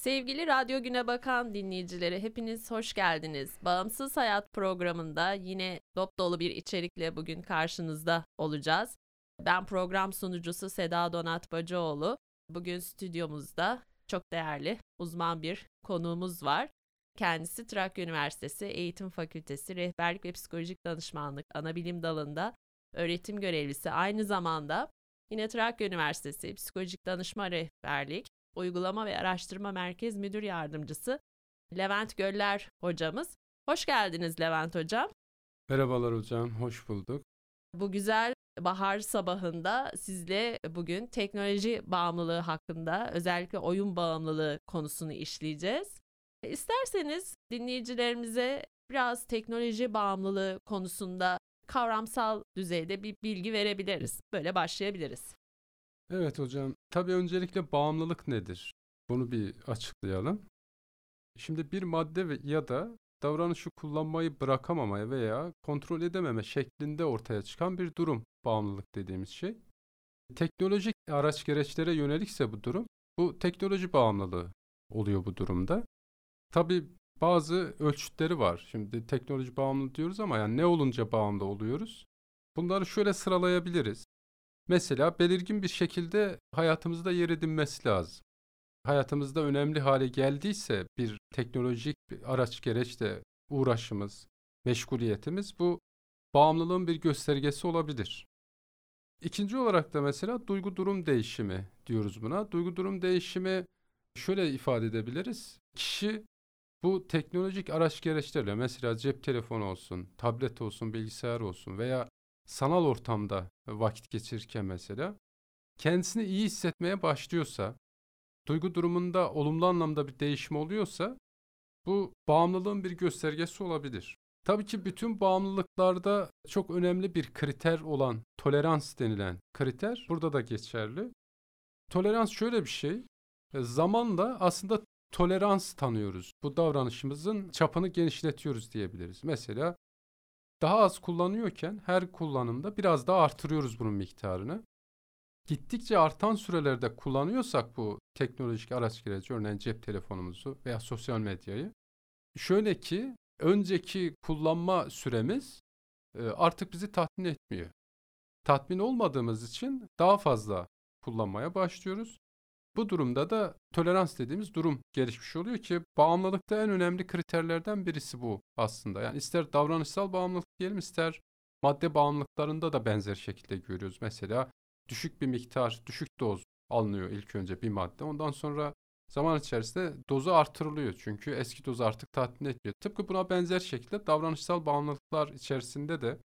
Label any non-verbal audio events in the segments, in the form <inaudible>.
Sevgili Radyo Güne Bakan dinleyicileri hepiniz hoş geldiniz. Bağımsız Hayat programında yine dop dolu bir içerikle bugün karşınızda olacağız. Ben program sunucusu Seda Donat Bacıoğlu. Bugün stüdyomuzda çok değerli uzman bir konuğumuz var. Kendisi Trakya Üniversitesi Eğitim Fakültesi Rehberlik ve Psikolojik Danışmanlık Anabilim Dalı'nda öğretim görevlisi. Aynı zamanda yine Trakya Üniversitesi Psikolojik Danışma Rehberlik Uygulama ve Araştırma Merkez Müdür Yardımcısı Levent Göller hocamız. Hoş geldiniz Levent hocam. Merhabalar hocam, hoş bulduk. Bu güzel bahar sabahında sizle bugün teknoloji bağımlılığı hakkında özellikle oyun bağımlılığı konusunu işleyeceğiz. İsterseniz dinleyicilerimize biraz teknoloji bağımlılığı konusunda kavramsal düzeyde bir bilgi verebiliriz. Böyle başlayabiliriz. Evet hocam. Tabii öncelikle bağımlılık nedir? Bunu bir açıklayalım. Şimdi bir madde ya da davranışı kullanmayı bırakamamaya veya kontrol edememe şeklinde ortaya çıkan bir durum bağımlılık dediğimiz şey. Teknolojik araç gereçlere yönelikse bu durum, bu teknoloji bağımlılığı oluyor bu durumda. Tabii bazı ölçütleri var. Şimdi teknoloji bağımlı diyoruz ama yani ne olunca bağımlı oluyoruz? Bunları şöyle sıralayabiliriz. Mesela belirgin bir şekilde hayatımızda yer edinmesi lazım. Hayatımızda önemli hale geldiyse bir teknolojik bir araç gereçle uğraşımız, meşguliyetimiz bu bağımlılığın bir göstergesi olabilir. İkinci olarak da mesela duygu durum değişimi diyoruz buna. Duygu durum değişimi şöyle ifade edebiliriz. Kişi bu teknolojik araç gereçlerle mesela cep telefonu olsun, tablet olsun, bilgisayar olsun veya sanal ortamda vakit geçirirken mesela kendisini iyi hissetmeye başlıyorsa, duygu durumunda olumlu anlamda bir değişim oluyorsa bu bağımlılığın bir göstergesi olabilir. Tabii ki bütün bağımlılıklarda çok önemli bir kriter olan tolerans denilen kriter burada da geçerli. Tolerans şöyle bir şey. Zamanla aslında tolerans tanıyoruz. Bu davranışımızın çapını genişletiyoruz diyebiliriz. Mesela daha az kullanıyorken her kullanımda biraz daha artırıyoruz bunun miktarını. Gittikçe artan sürelerde kullanıyorsak bu teknolojik araç gereci örneğin cep telefonumuzu veya sosyal medyayı şöyle ki önceki kullanma süremiz e, artık bizi tatmin etmiyor. Tatmin olmadığımız için daha fazla kullanmaya başlıyoruz. Bu durumda da tolerans dediğimiz durum gelişmiş oluyor ki bağımlılıkta en önemli kriterlerden birisi bu aslında. Yani ister davranışsal bağımlılık diyelim ister madde bağımlılıklarında da benzer şekilde görüyoruz. Mesela düşük bir miktar, düşük doz alınıyor ilk önce bir madde. Ondan sonra zaman içerisinde dozu artırılıyor. Çünkü eski doz artık tatmin etmiyor. Tıpkı buna benzer şekilde davranışsal bağımlılıklar içerisinde de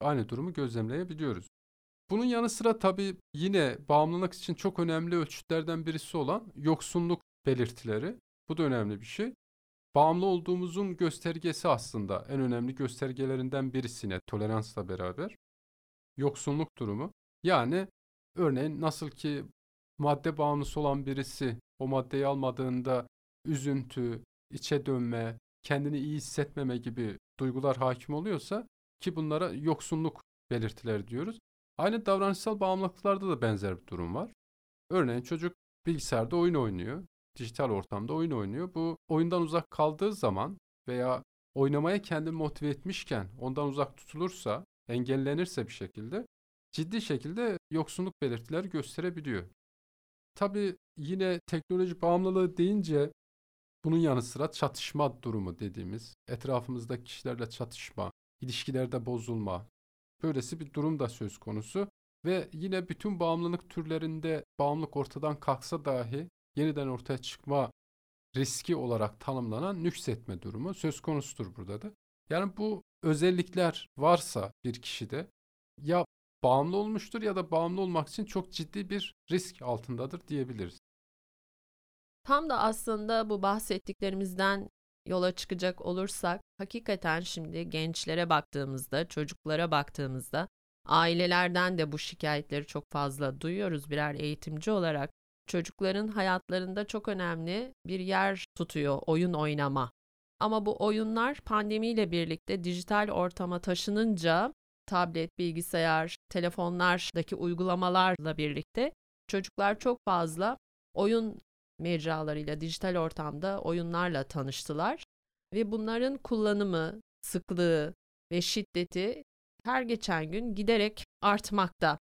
aynı durumu gözlemleyebiliyoruz. Bunun yanı sıra tabii yine bağımlılık için çok önemli ölçütlerden birisi olan yoksunluk belirtileri. Bu da önemli bir şey. Bağımlı olduğumuzun göstergesi aslında en önemli göstergelerinden birisine toleransla beraber yoksunluk durumu. Yani örneğin nasıl ki madde bağımlısı olan birisi o maddeyi almadığında üzüntü, içe dönme, kendini iyi hissetmeme gibi duygular hakim oluyorsa ki bunlara yoksunluk belirtileri diyoruz. Aynı davranışsal bağımlılıklarda da benzer bir durum var. Örneğin çocuk bilgisayarda oyun oynuyor, dijital ortamda oyun oynuyor. Bu oyundan uzak kaldığı zaman veya oynamaya kendini motive etmişken ondan uzak tutulursa, engellenirse bir şekilde ciddi şekilde yoksunluk belirtileri gösterebiliyor. Tabii yine teknoloji bağımlılığı deyince bunun yanı sıra çatışma durumu dediğimiz, etrafımızdaki kişilerle çatışma, ilişkilerde bozulma, Böylesi bir durum da söz konusu ve yine bütün bağımlılık türlerinde bağımlılık ortadan kalksa dahi yeniden ortaya çıkma riski olarak tanımlanan nüksetme durumu söz konusudur burada da. Yani bu özellikler varsa bir kişide ya bağımlı olmuştur ya da bağımlı olmak için çok ciddi bir risk altındadır diyebiliriz. Tam da aslında bu bahsettiklerimizden yola çıkacak olursak hakikaten şimdi gençlere baktığımızda, çocuklara baktığımızda ailelerden de bu şikayetleri çok fazla duyuyoruz birer eğitimci olarak. Çocukların hayatlarında çok önemli bir yer tutuyor oyun oynama. Ama bu oyunlar pandemiyle birlikte dijital ortama taşınınca tablet, bilgisayar, telefonlardaki uygulamalarla birlikte çocuklar çok fazla oyun mecralarıyla, dijital ortamda oyunlarla tanıştılar ve bunların kullanımı, sıklığı ve şiddeti her geçen gün giderek artmakta.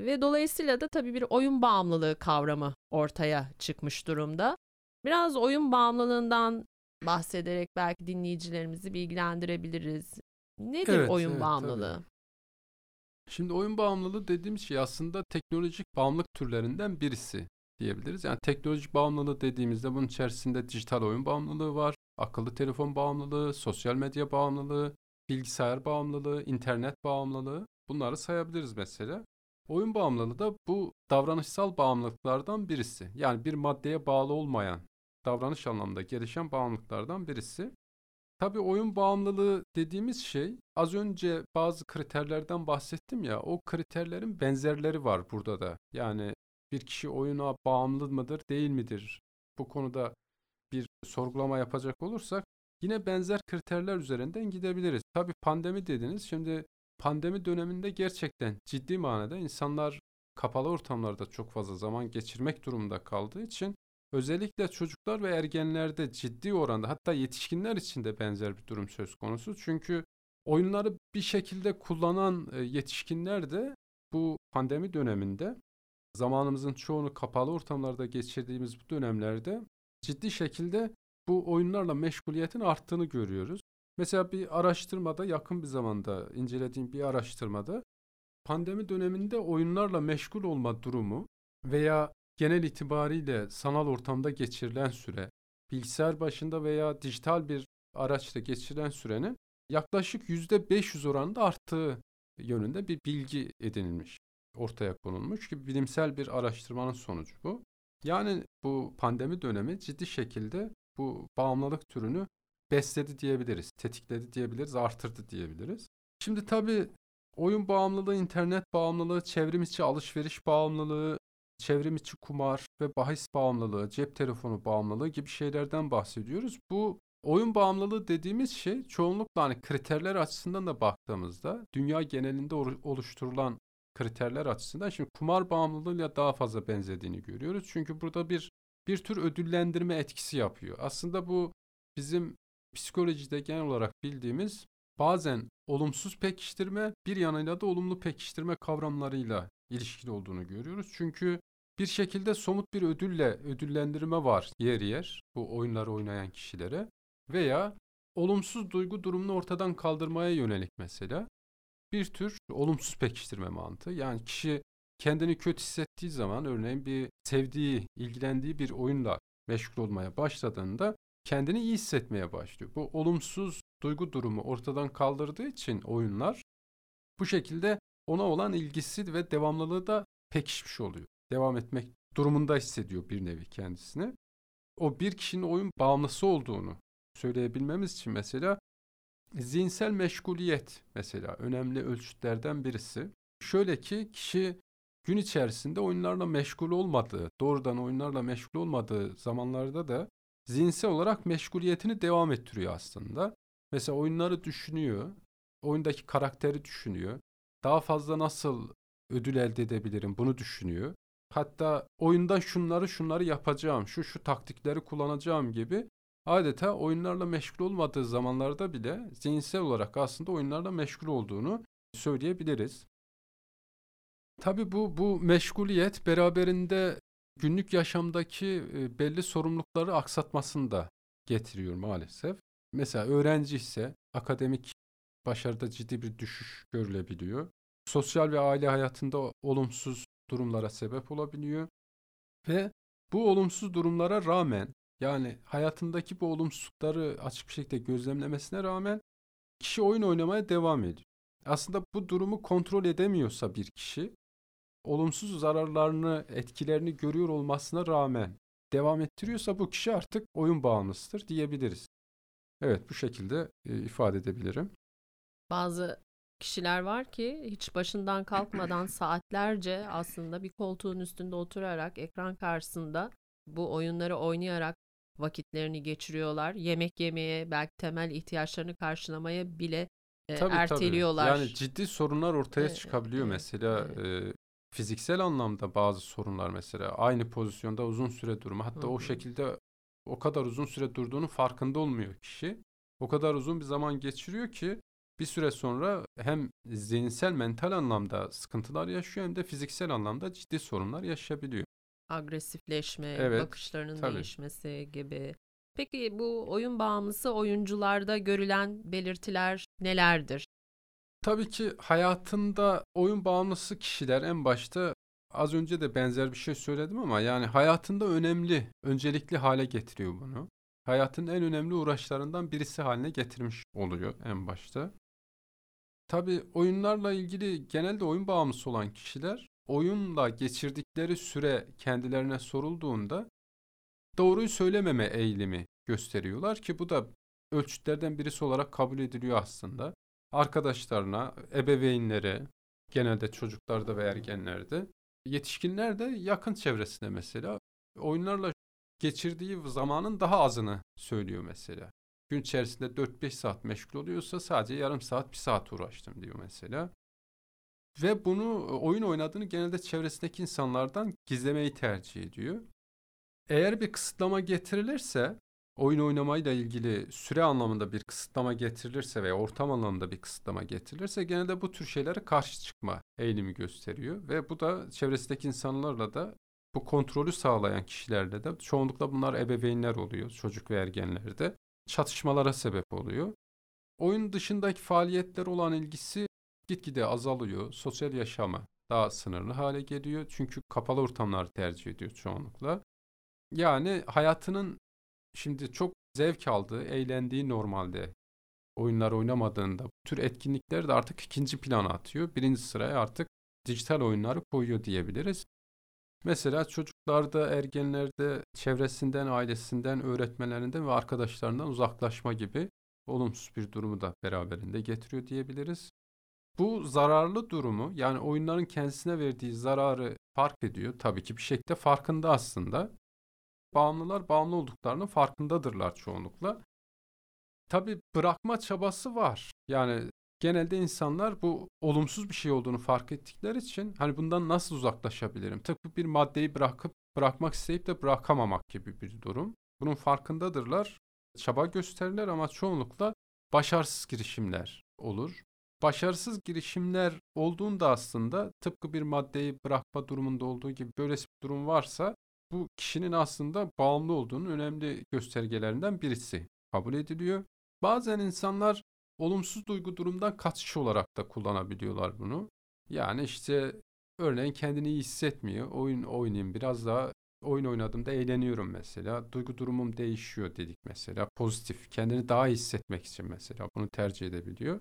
Ve dolayısıyla da tabii bir oyun bağımlılığı kavramı ortaya çıkmış durumda. Biraz oyun bağımlılığından bahsederek belki dinleyicilerimizi bilgilendirebiliriz. Nedir Evet, oyun evet, bağımlılığı? tabii. Şimdi oyun bağımlılığı dediğimiz şey aslında teknolojik bağımlılık türlerinden birisi diyebiliriz. Yani teknolojik bağımlılığı dediğimizde bunun içerisinde dijital oyun bağımlılığı var, akıllı telefon bağımlılığı, sosyal medya bağımlılığı, bilgisayar bağımlılığı, internet bağımlılığı bunları sayabiliriz mesela. Oyun bağımlılığı da bu davranışsal bağımlılıklardan birisi. Yani bir maddeye bağlı olmayan davranış anlamında gelişen bağımlılıklardan birisi. Tabii oyun bağımlılığı dediğimiz şey az önce bazı kriterlerden bahsettim ya o kriterlerin benzerleri var burada da. Yani bir kişi oyuna bağımlı mıdır değil midir? Bu konuda bir sorgulama yapacak olursak yine benzer kriterler üzerinden gidebiliriz. Tabii pandemi dediniz. Şimdi pandemi döneminde gerçekten ciddi manada insanlar kapalı ortamlarda çok fazla zaman geçirmek durumunda kaldığı için özellikle çocuklar ve ergenlerde ciddi oranda hatta yetişkinler için de benzer bir durum söz konusu. Çünkü oyunları bir şekilde kullanan e, yetişkinler de bu pandemi döneminde zamanımızın çoğunu kapalı ortamlarda geçirdiğimiz bu dönemlerde ciddi şekilde bu oyunlarla meşguliyetin arttığını görüyoruz. Mesela bir araştırmada yakın bir zamanda incelediğim bir araştırmada pandemi döneminde oyunlarla meşgul olma durumu veya genel itibariyle sanal ortamda geçirilen süre, bilgisayar başında veya dijital bir araçta geçirilen sürenin yaklaşık %500 oranında arttığı yönünde bir bilgi edinilmiş, ortaya konulmuş ki bilimsel bir araştırmanın sonucu bu. Yani bu pandemi dönemi ciddi şekilde bu bağımlılık türünü besledi diyebiliriz, tetikledi diyebiliriz, artırdı diyebiliriz. Şimdi tabii oyun bağımlılığı, internet bağımlılığı, çevrim içi alışveriş bağımlılığı, çevrim içi kumar ve bahis bağımlılığı, cep telefonu bağımlılığı gibi şeylerden bahsediyoruz. Bu oyun bağımlılığı dediğimiz şey çoğunlukla hani kriterler açısından da baktığımızda dünya genelinde oluşturulan kriterler açısından şimdi kumar bağımlılığıyla daha fazla benzediğini görüyoruz. Çünkü burada bir bir tür ödüllendirme etkisi yapıyor. Aslında bu bizim psikolojide genel olarak bildiğimiz bazen olumsuz pekiştirme bir yanıyla da olumlu pekiştirme kavramlarıyla ilişkili olduğunu görüyoruz. Çünkü bir şekilde somut bir ödülle ödüllendirme var yer yer bu oyunları oynayan kişilere veya olumsuz duygu durumunu ortadan kaldırmaya yönelik mesela bir tür olumsuz pekiştirme mantığı. Yani kişi kendini kötü hissettiği zaman örneğin bir sevdiği, ilgilendiği bir oyunla meşgul olmaya başladığında kendini iyi hissetmeye başlıyor. Bu olumsuz duygu durumu ortadan kaldırdığı için oyunlar bu şekilde ona olan ilgisi ve devamlılığı da pekişmiş oluyor. Devam etmek durumunda hissediyor bir nevi kendisini. O bir kişinin oyun bağımlısı olduğunu söyleyebilmemiz için mesela zihinsel meşguliyet mesela önemli ölçütlerden birisi. Şöyle ki kişi gün içerisinde oyunlarla meşgul olmadığı, doğrudan oyunlarla meşgul olmadığı zamanlarda da zihinsel olarak meşguliyetini devam ettiriyor aslında. Mesela oyunları düşünüyor, oyundaki karakteri düşünüyor. Daha fazla nasıl ödül elde edebilirim bunu düşünüyor. Hatta oyunda şunları şunları yapacağım, şu şu taktikleri kullanacağım gibi adeta oyunlarla meşgul olmadığı zamanlarda bile zihinsel olarak aslında oyunlarla meşgul olduğunu söyleyebiliriz. Tabi bu bu meşguliyet beraberinde günlük yaşamdaki e, belli sorumlulukları aksatmasını da getiriyor maalesef. Mesela öğrenci ise akademik başarıda ciddi bir düşüş görülebiliyor. Sosyal ve aile hayatında olumsuz durumlara sebep olabiliyor. Ve bu olumsuz durumlara rağmen yani hayatındaki bu olumsuzlukları açık bir şekilde gözlemlemesine rağmen kişi oyun oynamaya devam ediyor. Aslında bu durumu kontrol edemiyorsa bir kişi olumsuz zararlarını, etkilerini görüyor olmasına rağmen devam ettiriyorsa bu kişi artık oyun bağımlısıdır diyebiliriz. Evet bu şekilde e, ifade edebilirim. Bazı kişiler var ki hiç başından kalkmadan <clears throat> saatlerce aslında bir koltuğun üstünde oturarak ekran karşısında bu oyunları oynayarak vakitlerini geçiriyorlar. Yemek yemeye, belki temel ihtiyaçlarını karşılamaya bile e, tabii, erteliyorlar. Tabii. Yani ciddi sorunlar ortaya çıkabiliyor. Evet, Mesela evet. E, fiziksel anlamda bazı sorunlar mesela aynı pozisyonda uzun süre durma hatta Hı o şekilde o kadar uzun süre durduğunun farkında olmuyor kişi. O kadar uzun bir zaman geçiriyor ki bir süre sonra hem zihinsel mental anlamda sıkıntılar yaşıyor hem de fiziksel anlamda ciddi sorunlar yaşayabiliyor. Agresifleşme, Evet, bakışlarının tabii. değişmesi gibi. Peki bu oyun bağımlısı oyuncularda görülen belirtiler nelerdir? Tabii ki hayatında oyun bağımlısı kişiler en başta az önce de benzer bir şey söyledim ama yani hayatında önemli, öncelikli hale getiriyor bunu. Hayatın en önemli uğraşlarından birisi haline getirmiş oluyor en başta. Tabii oyunlarla ilgili genelde oyun bağımlısı olan kişiler oyunla geçirdikleri süre kendilerine sorulduğunda doğruyu söylememe eğilimi gösteriyorlar ki bu da ölçütlerden birisi olarak kabul ediliyor aslında. Arkadaşlarına, ebeveynlere, genelde çocuklarda ve ergenlerde, yetişkinler de yakın çevresine mesela oyunlarla geçirdiği zamanın daha azını söylüyor mesela. Gün içerisinde 4-5 saat meşgul oluyorsa sadece yarım saat, bir saat uğraştım diyor mesela. Ve bunu oyun oynadığını genelde çevresindeki insanlardan gizlemeyi tercih ediyor. Eğer bir kısıtlama getirilirse, oyun oynamayla ilgili süre anlamında bir kısıtlama getirilirse veya ortam anlamında bir kısıtlama getirilirse genelde bu tür şeylere karşı çıkma eğilimi gösteriyor. Ve bu da çevresindeki insanlarla da bu kontrolü sağlayan kişilerle de çoğunlukla bunlar ebeveynler oluyor çocuk ve ergenlerde çatışmalara sebep oluyor. Oyun dışındaki faaliyetler olan ilgisi gitgide azalıyor. Sosyal yaşama daha sınırlı hale geliyor. Çünkü kapalı ortamlar tercih ediyor çoğunlukla. Yani hayatının şimdi çok zevk aldığı, eğlendiği normalde oyunlar oynamadığında bu tür etkinlikleri de artık ikinci plana atıyor. Birinci sıraya artık dijital oyunları koyuyor diyebiliriz. Mesela çocuklarda, ergenlerde çevresinden, ailesinden, öğretmenlerinden ve arkadaşlarından uzaklaşma gibi olumsuz bir durumu da beraberinde getiriyor diyebiliriz. Bu zararlı durumu yani oyunların kendisine verdiği zararı fark ediyor. Tabii ki bir şekilde farkında aslında. Bağımlılar bağımlı olduklarının farkındadırlar çoğunlukla. Tabii bırakma çabası var. Yani genelde insanlar bu olumsuz bir şey olduğunu fark ettikleri için hani bundan nasıl uzaklaşabilirim? Tıpkı bir maddeyi bırakıp bırakmak isteyip de bırakamamak gibi bir durum. Bunun farkındadırlar. Çaba gösterirler ama çoğunlukla başarısız girişimler olur. Başarısız girişimler olduğunda aslında tıpkı bir maddeyi bırakma durumunda olduğu gibi böylesi bir durum varsa bu kişinin aslında bağımlı olduğunun önemli göstergelerinden birisi kabul ediliyor. Bazen insanlar olumsuz duygu durumdan kaçış olarak da kullanabiliyorlar bunu. Yani işte örneğin kendini iyi hissetmiyor. Oyun oynayayım biraz daha oyun oynadığımda eğleniyorum mesela. Duygu durumum değişiyor dedik mesela. Pozitif, kendini daha iyi hissetmek için mesela bunu tercih edebiliyor.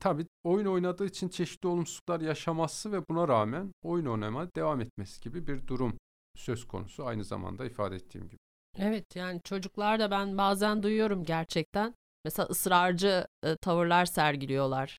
Tabii oyun oynadığı için çeşitli olumsuzluklar yaşaması ve buna rağmen oyun oynamaya devam etmesi gibi bir durum söz konusu aynı zamanda ifade ettiğim gibi. Evet yani çocuklar da ben bazen duyuyorum gerçekten. Mesela ısrarcı e, tavırlar sergiliyorlar.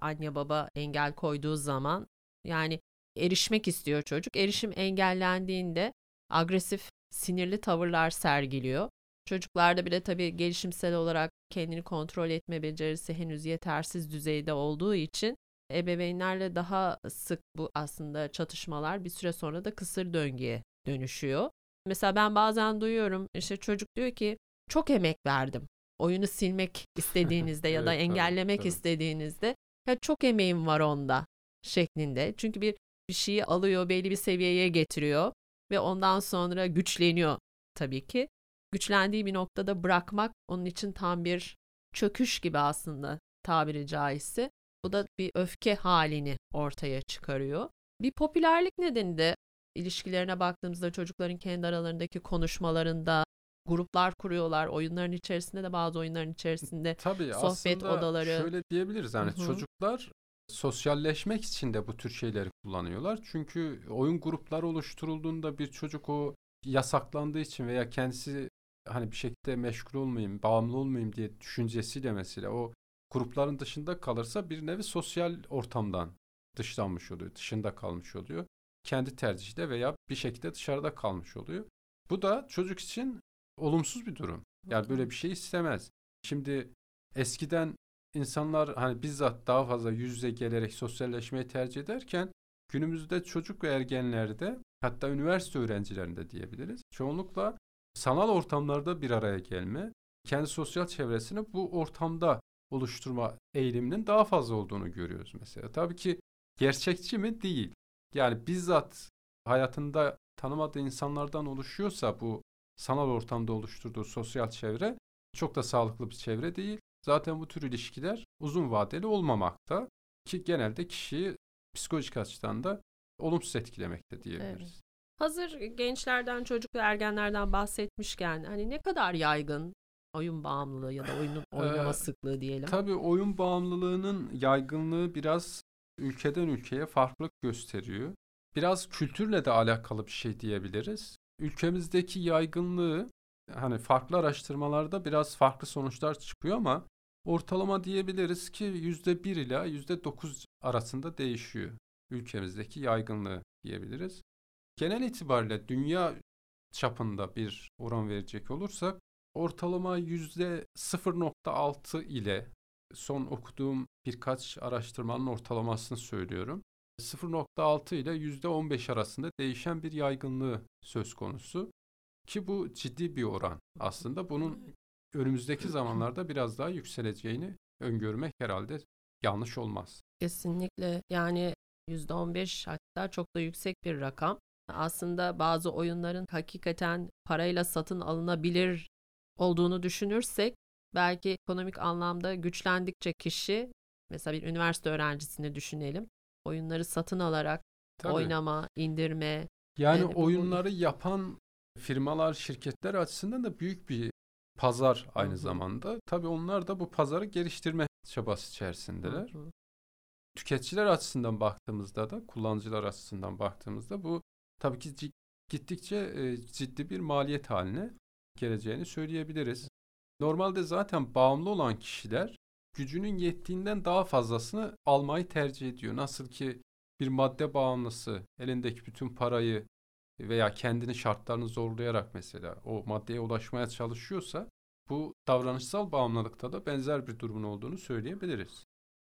Anne baba engel koyduğu zaman yani erişmek istiyor çocuk. Erişim engellendiğinde agresif, sinirli tavırlar sergiliyor. Çocuklarda bile tabii gelişimsel olarak kendini kontrol etme becerisi henüz yetersiz düzeyde olduğu için ebeveynlerle daha sık bu aslında çatışmalar bir süre sonra da kısır döngüye dönüşüyor. Mesela ben bazen duyuyorum işte çocuk diyor ki çok emek verdim. Oyunu silmek <laughs> istediğinizde ya da Evet, engellemek tabii. istediğinizde ya çok emeğim var onda şeklinde. Çünkü bir bir şeyi alıyor, belli bir seviyeye getiriyor ve ondan sonra güçleniyor tabii ki. Güçlendiği bir noktada bırakmak onun için tam bir çöküş gibi aslında tabiri caizse. Bu da bir öfke halini ortaya çıkarıyor. Bir popülerlik nedeni de ilişkilerine baktığımızda çocukların kendi aralarındaki konuşmalarında gruplar kuruyorlar. Oyunların içerisinde de bazı oyunların içerisinde Tabii sohbet aslında odaları. şöyle diyebiliriz yani Hı hı. çocuklar sosyalleşmek için de bu tür şeyleri kullanıyorlar. Çünkü oyun grupları oluşturulduğunda bir çocuk o yasaklandığı için veya kendisi hani bir şekilde meşgul olmayayım, bağımlı olmayayım diye düşüncesiyle mesela o grupların dışında kalırsa bir nevi sosyal ortamdan dışlanmış oluyor, dışında kalmış oluyor. Kendi tercihiyle veya bir şekilde dışarıda kalmış oluyor. Bu da çocuk için olumsuz bir durum. Yani böyle bir şey istemez. Şimdi eskiden insanlar hani bizzat daha fazla yüz yüze gelerek sosyalleşmeyi tercih ederken günümüzde çocuk ve ergenlerde hatta üniversite öğrencilerinde diyebiliriz. Çoğunlukla sanal ortamlarda bir araya gelme, kendi sosyal çevresini bu ortamda oluşturma eğiliminin daha fazla olduğunu görüyoruz mesela. Tabii ki gerçekçi mi? Değil. Yani bizzat hayatında tanımadığı insanlardan oluşuyorsa bu sanal ortamda oluşturduğu sosyal çevre çok da sağlıklı bir çevre değil. Zaten bu tür ilişkiler uzun vadeli olmamakta ki genelde kişiyi psikolojik açıdan da olumsuz etkilemekte diyebiliriz. Evet. Hazır gençlerden, çocuk ve ergenlerden bahsetmişken hani ne kadar yaygın oyun bağımlılığı ya da oyunun oynama ee, sıklığı diyelim. Tabii oyun bağımlılığının yaygınlığı biraz ülkeden ülkeye farklılık gösteriyor. Biraz kültürle de alakalı bir şey diyebiliriz. Ülkemizdeki yaygınlığı hani farklı araştırmalarda biraz farklı sonuçlar çıkıyor ama ortalama diyebiliriz ki yüzde bir ila yüzde dokuz arasında değişiyor ülkemizdeki yaygınlığı diyebiliriz. Genel itibariyle dünya çapında bir oran verecek olursak ortalama yüzde 0.6 ile son okuduğum birkaç araştırmanın ortalamasını söylüyorum. 0.6 ile %15 arasında değişen bir yaygınlığı söz konusu. Ki bu ciddi bir oran aslında. Bunun önümüzdeki zamanlarda biraz daha yükseleceğini öngörmek herhalde yanlış olmaz. Kesinlikle yani %15 hatta çok da yüksek bir rakam. Aslında bazı oyunların hakikaten parayla satın alınabilir olduğunu düşünürsek belki ekonomik anlamda güçlendikçe kişi mesela bir üniversite öğrencisini düşünelim. Oyunları satın alarak Tabii. oynama, indirme. Yani e, oyunları bu... yapan firmalar, şirketler açısından da büyük bir pazar aynı Hı-hı. zamanda. Tabii onlar da bu pazarı geliştirme çabası içerisindeler. Hı-hı. Tüketiciler açısından baktığımızda da, kullanıcılar açısından baktığımızda bu tabii ki gittikçe ciddi bir maliyet haline geleceğini söyleyebiliriz. Normalde zaten bağımlı olan kişiler gücünün yettiğinden daha fazlasını almayı tercih ediyor. Nasıl ki bir madde bağımlısı elindeki bütün parayı veya kendini şartlarını zorlayarak mesela o maddeye ulaşmaya çalışıyorsa bu davranışsal bağımlılıkta da benzer bir durumun olduğunu söyleyebiliriz.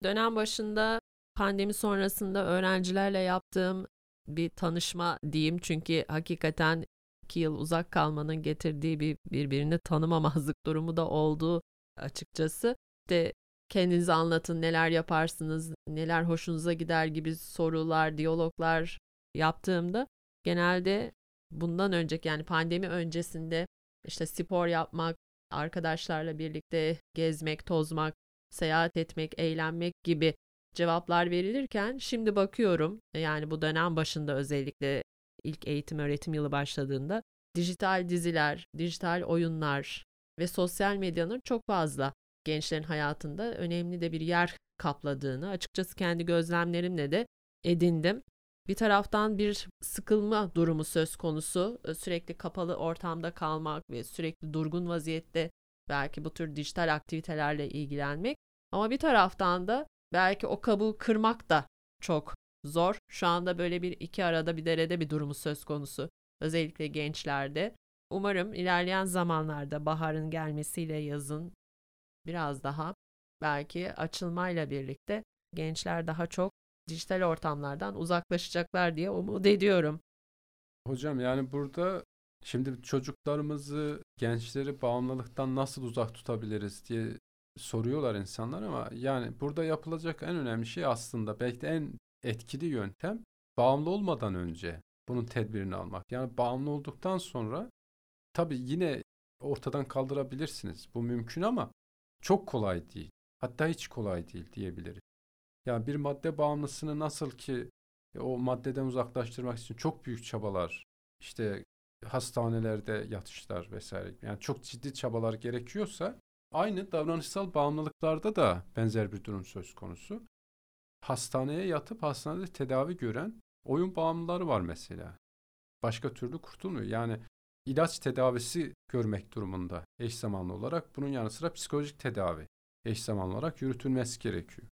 Dönem başında pandemi sonrasında öğrencilerle yaptığım bir tanışma diyeyim çünkü hakikaten iki yıl uzak kalmanın getirdiği bir birbirini tanımamazlık durumu da oldu açıkçası. İşte kendinizi anlatın, neler yaparsınız, neler hoşunuza gider gibi sorular, diyaloglar yaptığımda genelde bundan önceki yani pandemi öncesinde işte spor yapmak, arkadaşlarla birlikte gezmek, tozmak, seyahat etmek, eğlenmek gibi cevaplar verilirken şimdi bakıyorum yani bu dönem başında özellikle ilk eğitim öğretim yılı başladığında dijital diziler, dijital oyunlar ve sosyal medyanın çok fazla gençlerin hayatında önemli de bir yer kapladığını açıkçası kendi gözlemlerimle de edindim. Bir taraftan bir sıkılma durumu söz konusu. Sürekli kapalı ortamda kalmak ve sürekli durgun vaziyette belki bu tür dijital aktivitelerle ilgilenmek. Ama bir taraftan da belki o kabuğu kırmak da çok zor. Şu anda böyle bir iki arada bir derede bir durumu söz konusu. Özellikle gençlerde. Umarım ilerleyen zamanlarda baharın gelmesiyle yazın biraz daha belki açılmayla birlikte gençler daha çok dijital ortamlardan uzaklaşacaklar diye umut ediyorum. Hocam yani burada şimdi çocuklarımızı, gençleri bağımlılıktan nasıl uzak tutabiliriz diye soruyorlar insanlar ama yani burada yapılacak en önemli şey aslında belki de en etkili yöntem bağımlı olmadan önce bunun tedbirini almak. Yani bağımlı olduktan sonra tabii yine ortadan kaldırabilirsiniz. Bu mümkün ama çok kolay değil. Hatta hiç kolay değil diyebiliriz. Yani bir madde bağımlısını nasıl ki e, o maddeden uzaklaştırmak için çok büyük çabalar, işte hastanelerde yatışlar vesaire yani çok ciddi çabalar gerekiyorsa aynı davranışsal bağımlılıklarda da benzer bir durum söz konusu hastaneye yatıp hastanede tedavi gören oyun bağımlıları var mesela. Başka türlü kurtulmuyor. Yani ilaç tedavisi görmek durumunda eş zamanlı olarak bunun yanı sıra psikolojik tedavi eş zamanlı olarak yürütülmesi gerekiyor.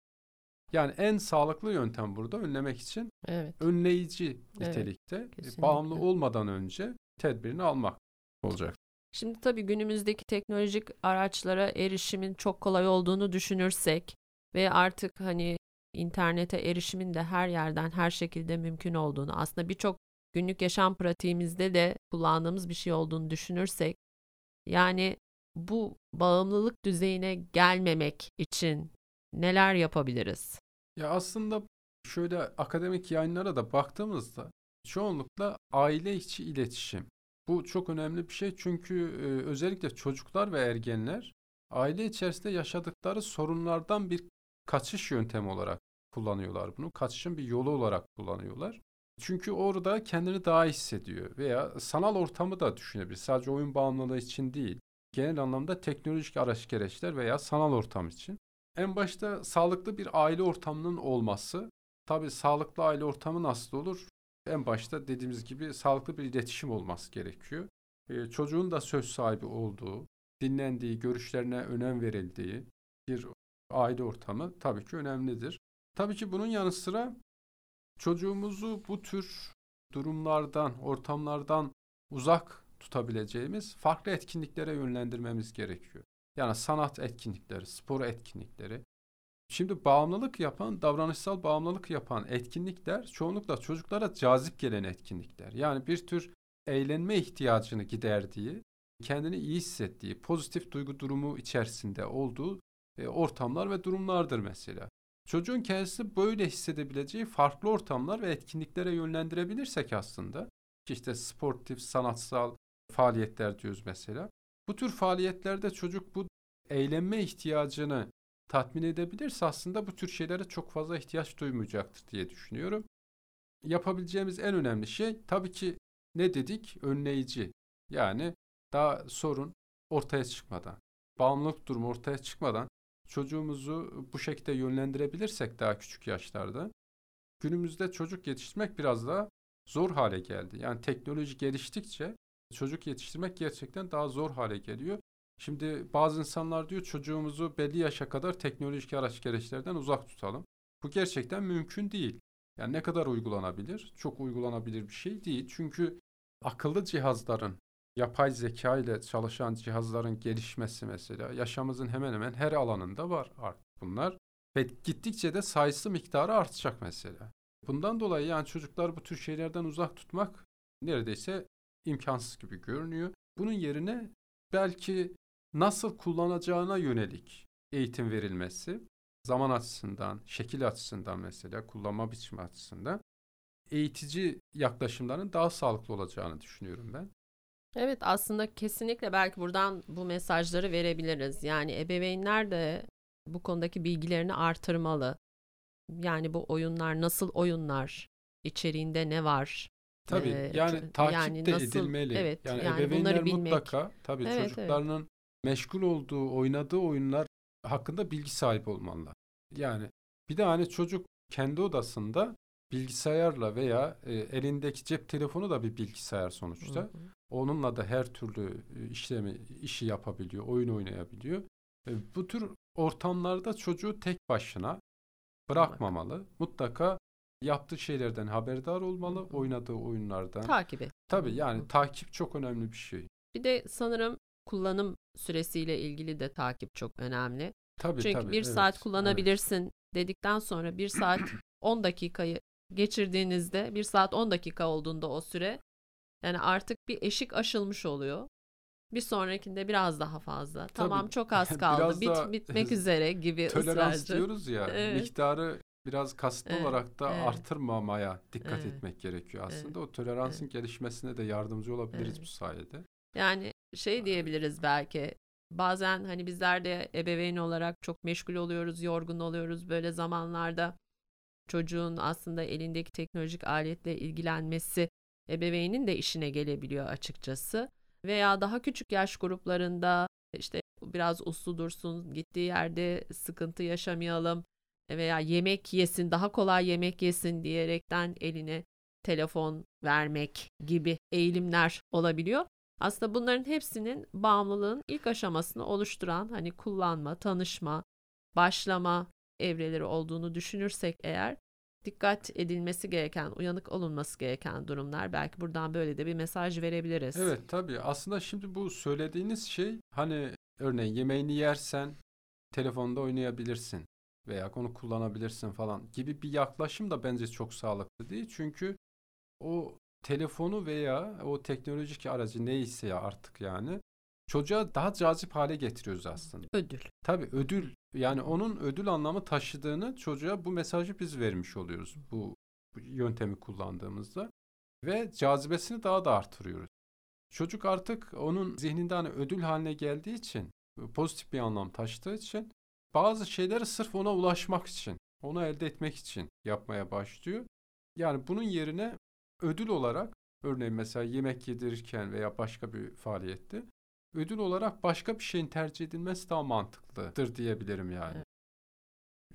Yani en sağlıklı yöntem burada önlemek için evet. önleyici nitelikte evet, bağımlı olmadan önce tedbirini almak olacak. Şimdi tabii günümüzdeki teknolojik araçlara erişimin çok kolay olduğunu düşünürsek ve artık hani internete erişimin de her yerden her şekilde mümkün olduğunu aslında birçok günlük yaşam pratiğimizde de kullandığımız bir şey olduğunu düşünürsek yani bu bağımlılık düzeyine gelmemek için neler yapabiliriz? Ya aslında şöyle akademik yayınlara da baktığımızda çoğunlukla aile içi iletişim. Bu çok önemli bir şey çünkü e, özellikle çocuklar ve ergenler aile içerisinde yaşadıkları sorunlardan bir kaçış yöntemi olarak kullanıyorlar bunu. Kaçışın bir yolu olarak kullanıyorlar. Çünkü orada kendini daha iyi hissediyor veya sanal ortamı da düşünebilir. Sadece oyun bağımlılığı için değil. Genel anlamda teknolojik araç gereçler veya sanal ortam için. En başta sağlıklı bir aile ortamının olması. Tabii sağlıklı aile ortamı nasıl olur? En başta dediğimiz gibi sağlıklı bir iletişim olması gerekiyor. Ee, çocuğun da söz sahibi olduğu, dinlendiği, görüşlerine önem verildiği bir aile ortamı tabii ki önemlidir. Tabii ki bunun yanı sıra çocuğumuzu bu tür durumlardan, ortamlardan uzak tutabileceğimiz farklı etkinliklere yönlendirmemiz gerekiyor. Yani sanat etkinlikleri, spor etkinlikleri. Şimdi bağımlılık yapan, davranışsal bağımlılık yapan etkinlikler çoğunlukla çocuklara cazip gelen etkinlikler. Yani bir tür eğlenme ihtiyacını giderdiği, kendini iyi hissettiği, pozitif duygu durumu içerisinde olduğu e, ortamlar ve durumlardır mesela. Çocuğun kendisi böyle hissedebileceği farklı ortamlar ve etkinliklere yönlendirebilirsek aslında işte sportif, sanatsal faaliyetler diyoruz mesela. Bu tür faaliyetlerde çocuk bu eğlenme ihtiyacını tatmin edebilirse aslında bu tür şeylere çok fazla ihtiyaç duymayacaktır diye düşünüyorum. Yapabileceğimiz en önemli şey tabii ki ne dedik? Önleyici. Yani daha sorun ortaya çıkmadan, bağımlılık durumu ortaya çıkmadan çocuğumuzu bu şekilde yönlendirebilirsek daha küçük yaşlarda günümüzde çocuk yetiştirmek biraz daha zor hale geldi. Yani teknoloji geliştikçe çocuk yetiştirmek gerçekten daha zor hale geliyor. Şimdi bazı insanlar diyor çocuğumuzu belli yaşa kadar teknolojik araç gereçlerden uzak tutalım. Bu gerçekten mümkün değil. Yani ne kadar uygulanabilir? Çok uygulanabilir bir şey değil. Çünkü akıllı cihazların yapay zeka ile çalışan cihazların gelişmesi mesela yaşamımızın hemen hemen her alanında var artık bunlar. Ve gittikçe de sayısı miktarı artacak mesela. Bundan dolayı yani çocuklar bu tür şeylerden uzak tutmak neredeyse imkansız gibi görünüyor. Bunun yerine belki nasıl kullanacağına yönelik eğitim verilmesi, zaman açısından, şekil açısından mesela, kullanma biçimi açısından eğitici yaklaşımların daha sağlıklı olacağını düşünüyorum ben. Evet aslında kesinlikle belki buradan bu mesajları verebiliriz. Yani ebeveynler de bu konudaki bilgilerini artırmalı. Yani bu oyunlar nasıl oyunlar, içeriğinde ne var? Tabii Ee, yani takip yani de nasıl- edilmeli. evet, yani, yani ebeveynler mutlaka tabii Evet, evet. Meşgul olduğu, oynadığı oyunlar hakkında bilgi sahibi olmalılar. Yani bir de hani çocuk kendi odasında bilgisayarla veya e, elindeki cep telefonu da bir bilgisayar sonuçta. Hı hı. Onunla da her türlü e, işlemi işi yapabiliyor, oyun oynayabiliyor. E, bu tür ortamlarda çocuğu tek başına bırakmamalı. Mutlaka yaptığı şeylerden haberdar olmalı, oynadığı oyunlardan. Takip et. Tabii yani takip çok önemli bir şey. Bir de sanırım kullanım süresiyle ilgili de takip çok önemli. Tabii Çünkü tabii. bir evet, saat evet. kullanabilirsin dedikten sonra bir saat 10 dakikayı geçirdiğinizde bir saat 10 dakika olduğunda o süre yani artık bir eşik aşılmış oluyor. Bir sonrakinde biraz daha fazla. Tamam çok az <laughs> kaldı. Biraz Bit, bitmek <laughs> üzere gibi Tolerans ısrarcı. diyoruz ya, Evet. miktarı biraz kasıtlı Evet, olarak da evet. artırmamaya dikkat Evet. etmek gerekiyor aslında. O toleransın gelişmesine de yardımcı olabiliriz Evet. bu sayede. Yani şey diyebiliriz belki bazen hani bizler de ebeveyn olarak çok meşgul oluyoruz, yorgun oluyoruz böyle zamanlarda. Çocuğun aslında elindeki teknolojik aletle ilgilenmesi ebeveynin de işine gelebiliyor açıkçası. Veya daha küçük yaş gruplarında işte biraz uslu dursun, gittiği yerde sıkıntı yaşamayalım veya yemek yesin, daha kolay yemek yesin diyerekten eline telefon vermek gibi eğilimler olabiliyor. Aslında bunların hepsinin bağımlılığın ilk aşamasını oluşturan hani kullanma, tanışma, başlama evreleri olduğunu düşünürsek eğer dikkat edilmesi gereken, uyanık olunması gereken durumlar. Belki buradan böyle de bir mesaj verebiliriz. Evet tabii aslında şimdi bu söylediğiniz şey hani örneğin yemeğini yersen telefonda oynayabilirsin. veya onu kullanabilirsin falan gibi bir yaklaşım da bence çok sağlıklı değil. Çünkü o telefonu veya o teknolojik aracı neyse ya artık yani çocuğa daha cazip hale getiriyoruz aslında. Ödül. Tabii ödül yani onun ödül anlamı taşıdığını çocuğa bu mesajı biz vermiş oluyoruz bu, bu yöntemi kullandığımızda ve cazibesini daha da artırıyoruz. Çocuk artık onun zihninde hani ödül haline geldiği için pozitif bir anlam taşıdığı için bazı şeyleri sırf ona ulaşmak için, onu elde etmek için yapmaya başlıyor. Yani bunun yerine ödül olarak örneğin mesela yemek yedirirken veya başka bir faaliyette ödül olarak başka bir şeyin tercih edilmesi daha mantıklıdır diyebilirim yani. Evet.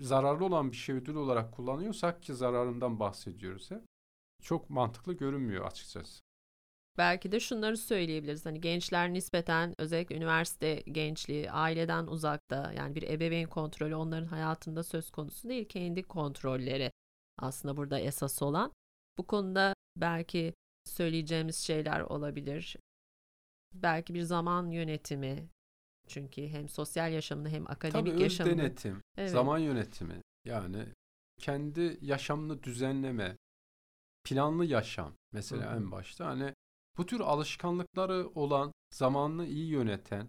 Zararlı olan bir şey ödül olarak kullanıyorsak ki zararından bahsediyoruz hep. Çok mantıklı görünmüyor açıkçası. Belki de şunları söyleyebiliriz. Hani gençler nispeten özellikle üniversite gençliği aileden uzakta yani bir ebeveyn kontrolü onların hayatında söz konusu değil. Kendi kontrolleri aslında burada esas olan. Bu konuda belki söyleyeceğimiz şeyler olabilir. Belki bir zaman yönetimi. Çünkü hem sosyal yaşamını hem akademik Tabii, yaşamını. Tabii denetim, evet. zaman yönetimi. Yani kendi yaşamını düzenleme, planlı yaşam mesela Hı-hı. en başta. Hani bu tür alışkanlıkları olan, zamanını iyi yöneten,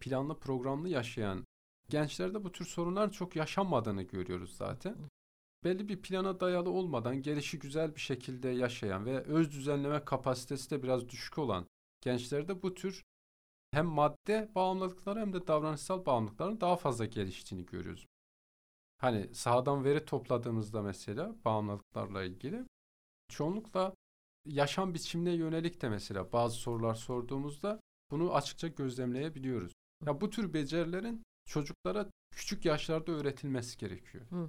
planlı programlı yaşayan gençlerde bu tür sorunlar çok yaşanmadığını görüyoruz zaten. Belli bir plana dayalı olmadan gelişi güzel bir şekilde yaşayan ve öz düzenleme kapasitesi de biraz düşük olan gençlerde bu tür hem madde bağımlılıkları hem de davranışsal bağımlılıkların daha fazla geliştiğini görüyoruz. Hani sahadan veri topladığımızda mesela bağımlılıklarla ilgili çoğunlukla yaşam biçimine yönelik de mesela bazı sorular sorduğumuzda bunu açıkça gözlemleyebiliyoruz. Ya bu tür becerilerin çocuklara küçük yaşlarda öğretilmesi gerekiyor. Hı.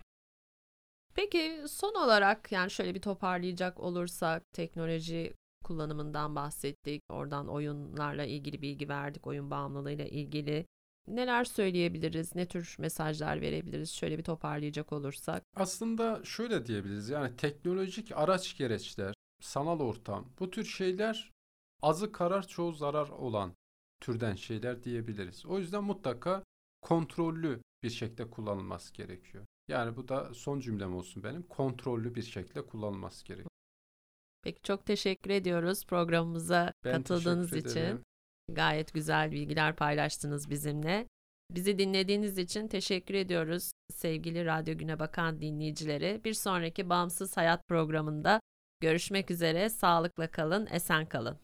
Peki son olarak yani şöyle bir toparlayacak olursak teknoloji kullanımından bahsettik. Oradan oyunlarla ilgili bilgi verdik. Oyun bağımlılığıyla ilgili. Neler söyleyebiliriz? Ne tür mesajlar verebiliriz? Şöyle bir toparlayacak olursak. Aslında şöyle diyebiliriz. Yani teknolojik araç gereçler, sanal ortam bu tür şeyler azı karar çoğu zarar olan türden şeyler diyebiliriz. O yüzden mutlaka kontrollü bir şekilde kullanılması gerekiyor. Yani bu da son cümlem olsun benim. Kontrollü bir şekilde kullanılması gerekiyor. Peki çok teşekkür ediyoruz programımıza ben katıldığınız için. Gayet güzel bilgiler paylaştınız bizimle. Bizi dinlediğiniz için teşekkür ediyoruz sevgili Radyo Güne Bakan dinleyicileri. Bir sonraki Bağımsız Hayat programında görüşmek üzere. Sağlıkla kalın, esen kalın.